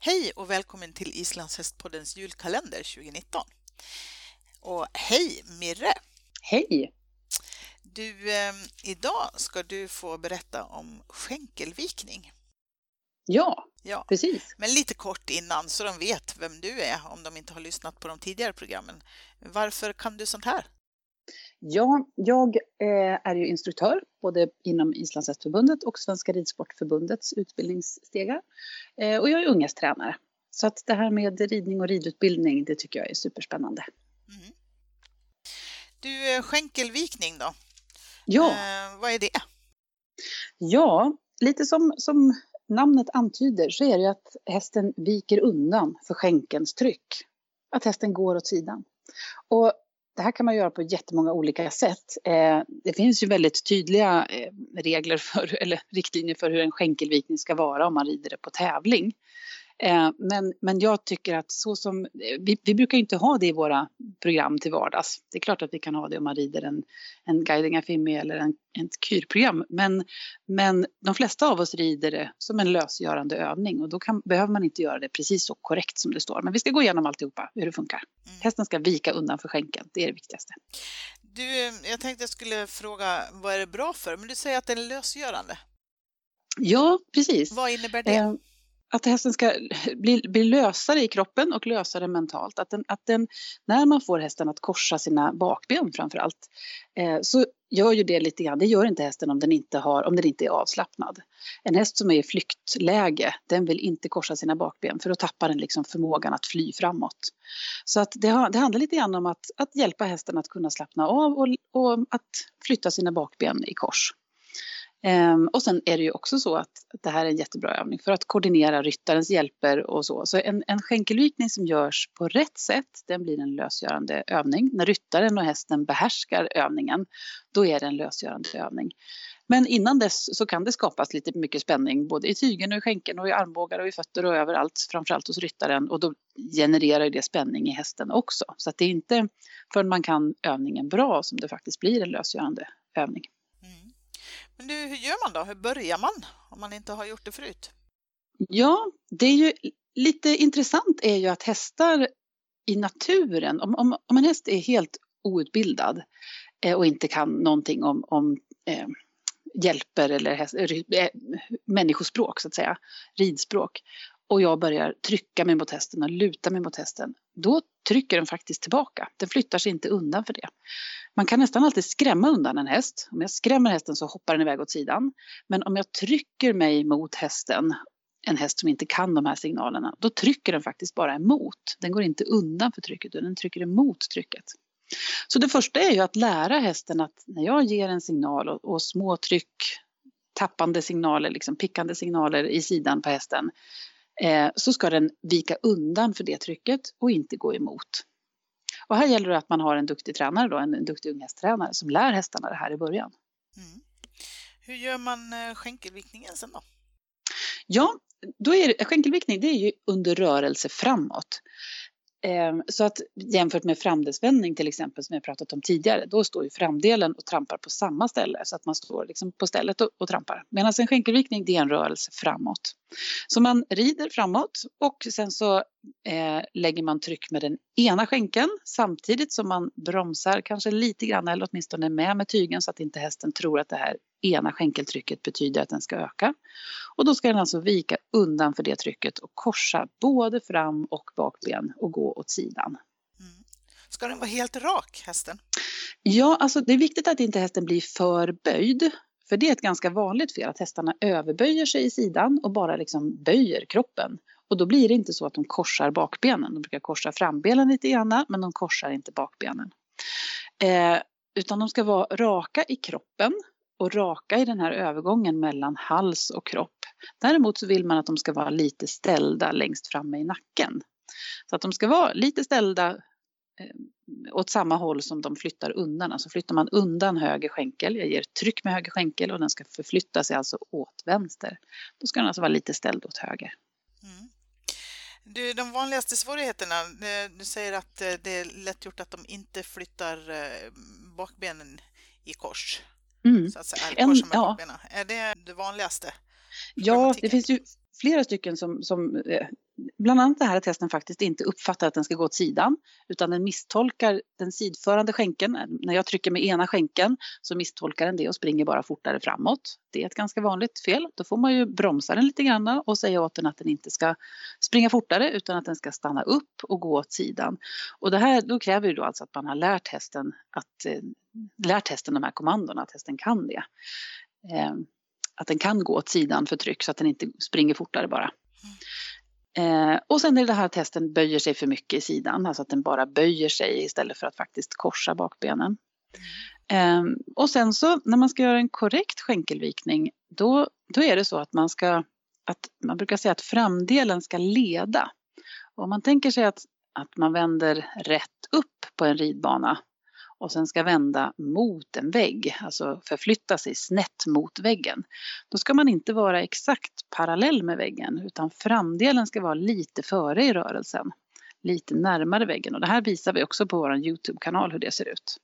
Hej och välkommen till Islandshästpoddens julkalender 2019. Och hej Mirre! Hej! Du, eh, idag ska du få berätta om skänkelvikning. Ja, ja, precis. Men lite kort innan så de vet vem du är om de inte har lyssnat på de tidigare programmen. Varför kan du sånt här? Ja, jag eh, är ju instruktör både inom Islandshästförbundet och Svenska Ridsportförbundets utbildningsstegar. Eh, och jag är unghästtränare. Så att det här med ridning och ridutbildning, det tycker jag är superspännande. Mm. Du, skänkelvikning då? Ja. Eh, vad är det? Ja, lite som, som namnet antyder så är det att hästen viker undan för skänkelns tryck. Att hästen går åt sidan. Och det här kan man göra på jättemånga olika sätt. Eh, det finns ju väldigt tydliga eh, regler för, eller riktlinjer för hur en skänkelvikning ska vara om man rider det på tävling. Eh, men, men jag tycker att så som, vi, vi, brukar inte ha det i våra program till vardags. Det är klart att vi kan ha det om man rider en, en guiding affimi eller en, ett kyrprogram. Men, men de flesta av oss rider det som en lösgörande övning och då kan, behöver man inte göra det precis så korrekt som det står. Men vi ska gå igenom alltihopa, hur det funkar. Mm. Hästen ska vika undan för skänkeln, det är det viktigaste. Du, jag tänkte jag skulle fråga vad är det bra för? Men du säger att det är lösgörande. Ja, precis. Vad innebär det? Eh, att hästen ska bli, bli lösare i kroppen och lösare mentalt. Att den, att den, när man får hästen att korsa sina bakben framför allt eh, så gör ju det lite grann. Det gör inte hästen om den inte, har, om den inte är avslappnad. En häst som är i flyktläge, den vill inte korsa sina bakben för då tappar den liksom förmågan att fly framåt. Så att det, det handlar lite grann om att, att hjälpa hästen att kunna slappna av och, och att flytta sina bakben i kors. Um, och sen är det ju också så att det här är en jättebra övning för att koordinera ryttarens hjälper och så. Så en, en skänkelvikning som görs på rätt sätt, den blir en lösgörande övning. När ryttaren och hästen behärskar övningen, då är det en lösgörande övning. Men innan dess så kan det skapas lite mycket spänning både i tygen och i skänken och i armbågar och i fötter och överallt, framförallt hos ryttaren och då genererar det spänning i hästen också. Så att det är inte förrän man kan övningen bra som det faktiskt blir en lösgörande övning. Men du, hur gör man då? Hur börjar man om man inte har gjort det förut? Ja, det är ju lite intressant är ju att hästar i naturen, om, om, om en häst är helt outbildad eh, och inte kan någonting om, om eh, hjälper eller häst, eh, människospråk så att säga, ridspråk och jag börjar trycka mig mot hästen och luta mig mot hästen, då trycker den faktiskt tillbaka. Den flyttar sig inte undan för det. Man kan nästan alltid skrämma undan en häst. Om jag skrämmer hästen så hoppar den iväg åt sidan. Men om jag trycker mig mot hästen, en häst som inte kan de här signalerna, då trycker den faktiskt bara emot. Den går inte undan för trycket, utan den trycker emot trycket. Så det första är ju att lära hästen att när jag ger en signal och, och små tryck, tappande signaler, liksom pickande signaler i sidan på hästen, så ska den vika undan för det trycket och inte gå emot. Och här gäller det att man har en duktig tränare, då, en, en duktig unghästtränare som lär hästarna det här i början. Mm. Hur gör man eh, skänkelvikningen sen då? Ja, då är skänkelvikning det är ju under rörelse framåt. Ehm, så att jämfört med framdelsvändning till exempel som jag pratat om tidigare, då står ju framdelen och trampar på samma ställe så att man står liksom på stället och, och trampar. Medan en skänkelvikning det är en rörelse framåt. Så man rider framåt och sen så eh, lägger man tryck med den ena skänkeln samtidigt som man bromsar kanske lite grann eller åtminstone med med tygen så att inte hästen tror att det här ena skänkeltrycket betyder att den ska öka. Och då ska den alltså vika undan för det trycket och korsa både fram och bakben och gå åt sidan. Mm. Ska den vara helt rak, hästen? Ja, alltså det är viktigt att inte hästen blir för böjd. För det är ett ganska vanligt fel att hästarna överböjer sig i sidan och bara liksom böjer kroppen. Och då blir det inte så att de korsar bakbenen. De brukar korsa frambenen lite grann men de korsar inte bakbenen. Eh, utan de ska vara raka i kroppen och raka i den här övergången mellan hals och kropp. Däremot så vill man att de ska vara lite ställda längst framme i nacken. Så att de ska vara lite ställda eh, åt samma håll som de flyttar undan. Alltså flyttar man undan höger skänkel, jag ger tryck med höger skänkel och den ska förflytta sig alltså åt vänster. Då ska den alltså vara lite ställd åt höger. Du, de vanligaste svårigheterna, eh, du säger att eh, det är lätt gjort att de inte flyttar bakbenen i kors. Mm. Så att säga, en, ja. Är det det vanligaste? Ja, det finns ju flera stycken som, som eh, bland annat det här att hästen faktiskt inte uppfattar att den ska gå åt sidan utan den misstolkar den sidförande skänken. När jag trycker med ena skänken så misstolkar den det och springer bara fortare framåt. Det är ett ganska vanligt fel. Då får man ju bromsa den lite grann och säga åt den att den inte ska springa fortare utan att den ska stanna upp och gå åt sidan. Och det här då kräver ju då alltså att man har lärt hästen att eh, lärt hästen de här kommandona, att hästen kan det. Eh, att den kan gå åt sidan för tryck så att den inte springer fortare bara. Eh, och sen är det här att hästen böjer sig för mycket i sidan, alltså att den bara böjer sig istället för att faktiskt korsa bakbenen. Eh, och sen så när man ska göra en korrekt skänkelvikning, då, då är det så att man ska, att man brukar säga att framdelen ska leda. Och om man tänker sig att, att man vänder rätt upp på en ridbana och sen ska vända mot en vägg, alltså förflytta sig snett mot väggen. Då ska man inte vara exakt parallell med väggen utan framdelen ska vara lite före i rörelsen. Lite närmare väggen och det här visar vi också på vår Youtube-kanal hur det ser ut.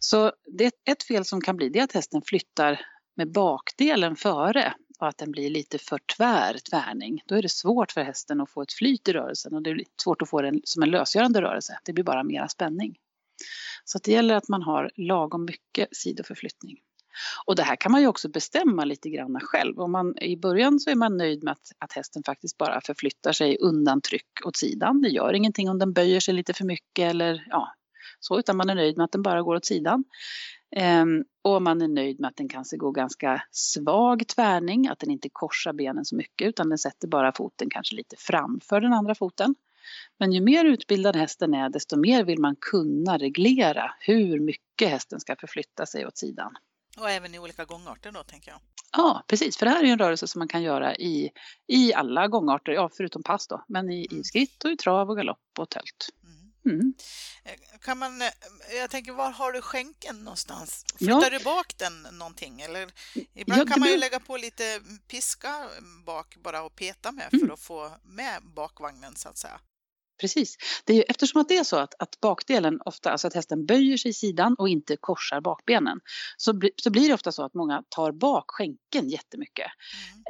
Så det, ett fel som kan bli det är att hästen flyttar med bakdelen före och att den blir lite för tvär tvärning. Då är det svårt för hästen att få ett flyt i rörelsen och det är svårt att få den som en lösgörande rörelse. Det blir bara mera spänning. Så det gäller att man har lagom mycket sidoförflyttning. Och det här kan man ju också bestämma lite grann själv. Om man, I början så är man nöjd med att, att hästen faktiskt bara förflyttar sig undan tryck åt sidan. Det gör ingenting om den böjer sig lite för mycket eller ja, så, utan man är nöjd med att den bara går åt sidan. Ehm, och man är nöjd med att den kanske går ganska svag tvärning, att den inte korsar benen så mycket utan den sätter bara foten kanske lite framför den andra foten. Men ju mer utbildad hästen är desto mer vill man kunna reglera hur mycket hästen ska förflytta sig åt sidan. Och även i olika gångarter då tänker jag? Ja precis, för det här är ju en rörelse som man kan göra i, i alla gångarter, ja förutom pass då, men i, i mm. skritt och i trav och galopp och tölt. Mm. mm. Eh, kan man, eh, jag tänker, var har du skänken någonstans? Flyttar ja. du bak den någonting? Eller, ibland ja, kan man ju lägga på lite piska bak bara och peta med för mm. att få med bakvagnen så att säga. Precis. Det är ju, eftersom att det är så att, att bakdelen ofta, alltså att hästen böjer sig i sidan och inte korsar bakbenen, så, så blir det ofta så att många tar bak skänken jättemycket.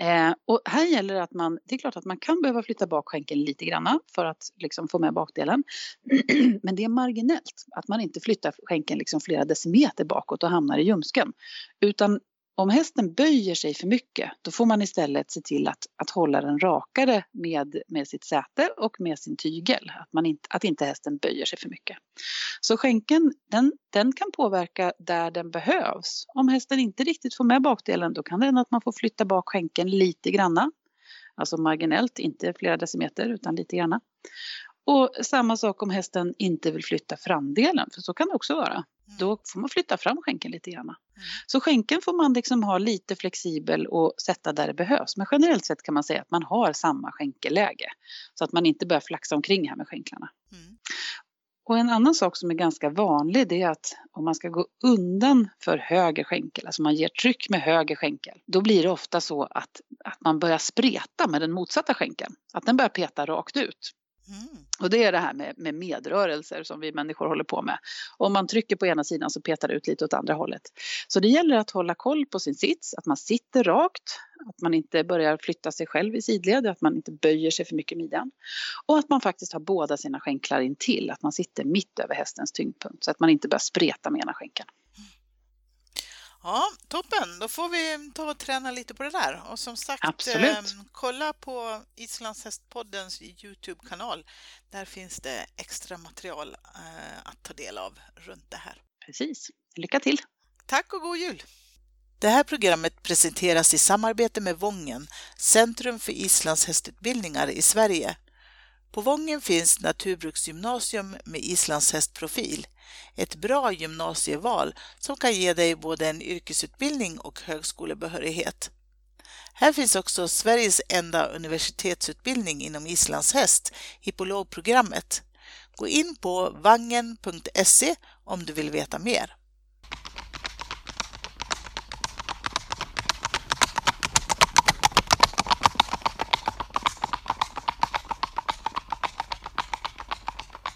Mm. Eh, och här gäller det att man, det är klart att man kan behöva flytta bak skänken lite granna för att liksom få med bakdelen. Men det är marginellt, att man inte flyttar skänken liksom flera decimeter bakåt och hamnar i ljumsken. Utan om hästen böjer sig för mycket, då får man istället se till att, att hålla den rakare med, med sitt säte och med sin tygel. Att, man inte, att inte hästen böjer sig för mycket. Så skänken, den, den kan påverka där den behövs. Om hästen inte riktigt får med bakdelen, då kan det hända att man får flytta bak skänken lite granna. Alltså marginellt, inte flera decimeter utan lite granna. Och samma sak om hästen inte vill flytta framdelen, för så kan det också vara. Mm. Då får man flytta fram skänken lite grann. Mm. Så skänken får man liksom ha lite flexibel och sätta där det behövs. Men generellt sett kan man säga att man har samma skänkeläge. Så att man inte börjar flaxa omkring här med skänklarna. Mm. Och en annan sak som är ganska vanlig det är att om man ska gå undan för höger skänkel, alltså man ger tryck med höger skänkel, då blir det ofta så att, att man börjar spreta med den motsatta skänkeln. Att den börjar peta rakt ut. Mm. Och det är det här med, med medrörelser som vi människor håller på med. Om man trycker på ena sidan så petar det ut lite åt andra hållet. Så det gäller att hålla koll på sin sits, att man sitter rakt, att man inte börjar flytta sig själv i sidled, att man inte böjer sig för mycket i midjan. Och att man faktiskt har båda sina skänklar intill, att man sitter mitt över hästens tyngdpunkt så att man inte börjar spreta med ena skänkeln. Ja, toppen. Då får vi ta och träna lite på det där. Och som sagt, eh, kolla på Islandshästpoddens Youtube-kanal. Där finns det extra material eh, att ta del av runt det här. Precis. Lycka till! Tack och god jul! Det här programmet presenteras i samarbete med Vången, Centrum för islandshästutbildningar i Sverige. På Vången finns Naturbruksgymnasium med islandshästprofil ett bra gymnasieval som kan ge dig både en yrkesutbildning och högskolebehörighet. Här finns också Sveriges enda universitetsutbildning inom islandshäst, hippologprogrammet. Gå in på vangen.se om du vill veta mer.